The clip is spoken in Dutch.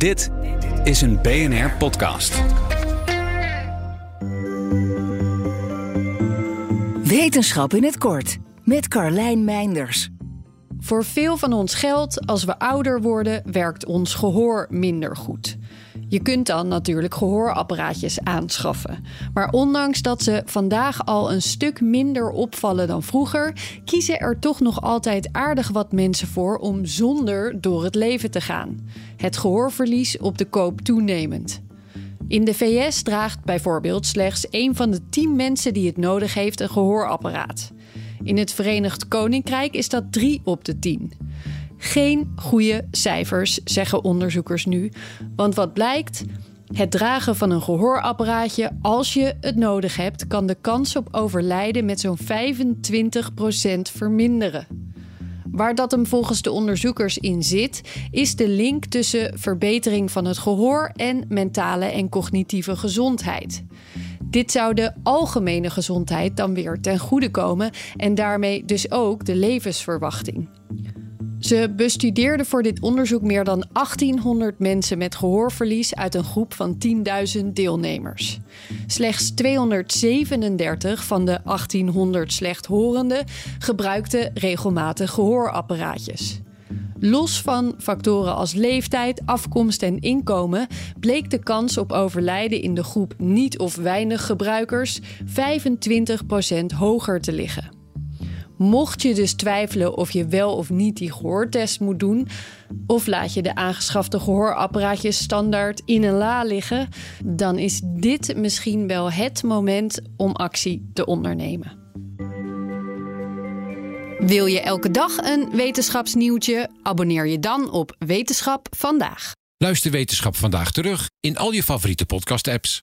Dit is een BNR podcast. Wetenschap in het kort met Carlijn Meinders. Voor veel van ons geldt, als we ouder worden, werkt ons gehoor minder goed. Je kunt dan natuurlijk gehoorapparaatjes aanschaffen. Maar ondanks dat ze vandaag al een stuk minder opvallen dan vroeger, kiezen er toch nog altijd aardig wat mensen voor om zonder door het leven te gaan. Het gehoorverlies op de koop toenemend. In de VS draagt bijvoorbeeld slechts één van de tien mensen die het nodig heeft een gehoorapparaat. In het Verenigd Koninkrijk is dat drie op de tien. Geen goede cijfers, zeggen onderzoekers nu. Want wat blijkt? Het dragen van een gehoorapparaatje als je het nodig hebt, kan de kans op overlijden met zo'n 25% verminderen. Waar dat hem volgens de onderzoekers in zit, is de link tussen verbetering van het gehoor en mentale en cognitieve gezondheid. Dit zou de algemene gezondheid dan weer ten goede komen en daarmee dus ook de levensverwachting. Ze bestudeerden voor dit onderzoek meer dan 1800 mensen met gehoorverlies uit een groep van 10.000 deelnemers. Slechts 237 van de 1800 slechthorenden gebruikten regelmatig gehoorapparaatjes. Los van factoren als leeftijd, afkomst en inkomen bleek de kans op overlijden in de groep niet of weinig gebruikers 25% hoger te liggen. Mocht je dus twijfelen of je wel of niet die gehoortest moet doen, of laat je de aangeschafte gehoorapparaatjes standaard in een la liggen, dan is dit misschien wel het moment om actie te ondernemen. Wil je elke dag een wetenschapsnieuwtje? Abonneer je dan op Wetenschap vandaag. Luister Wetenschap vandaag terug in al je favoriete podcast-apps.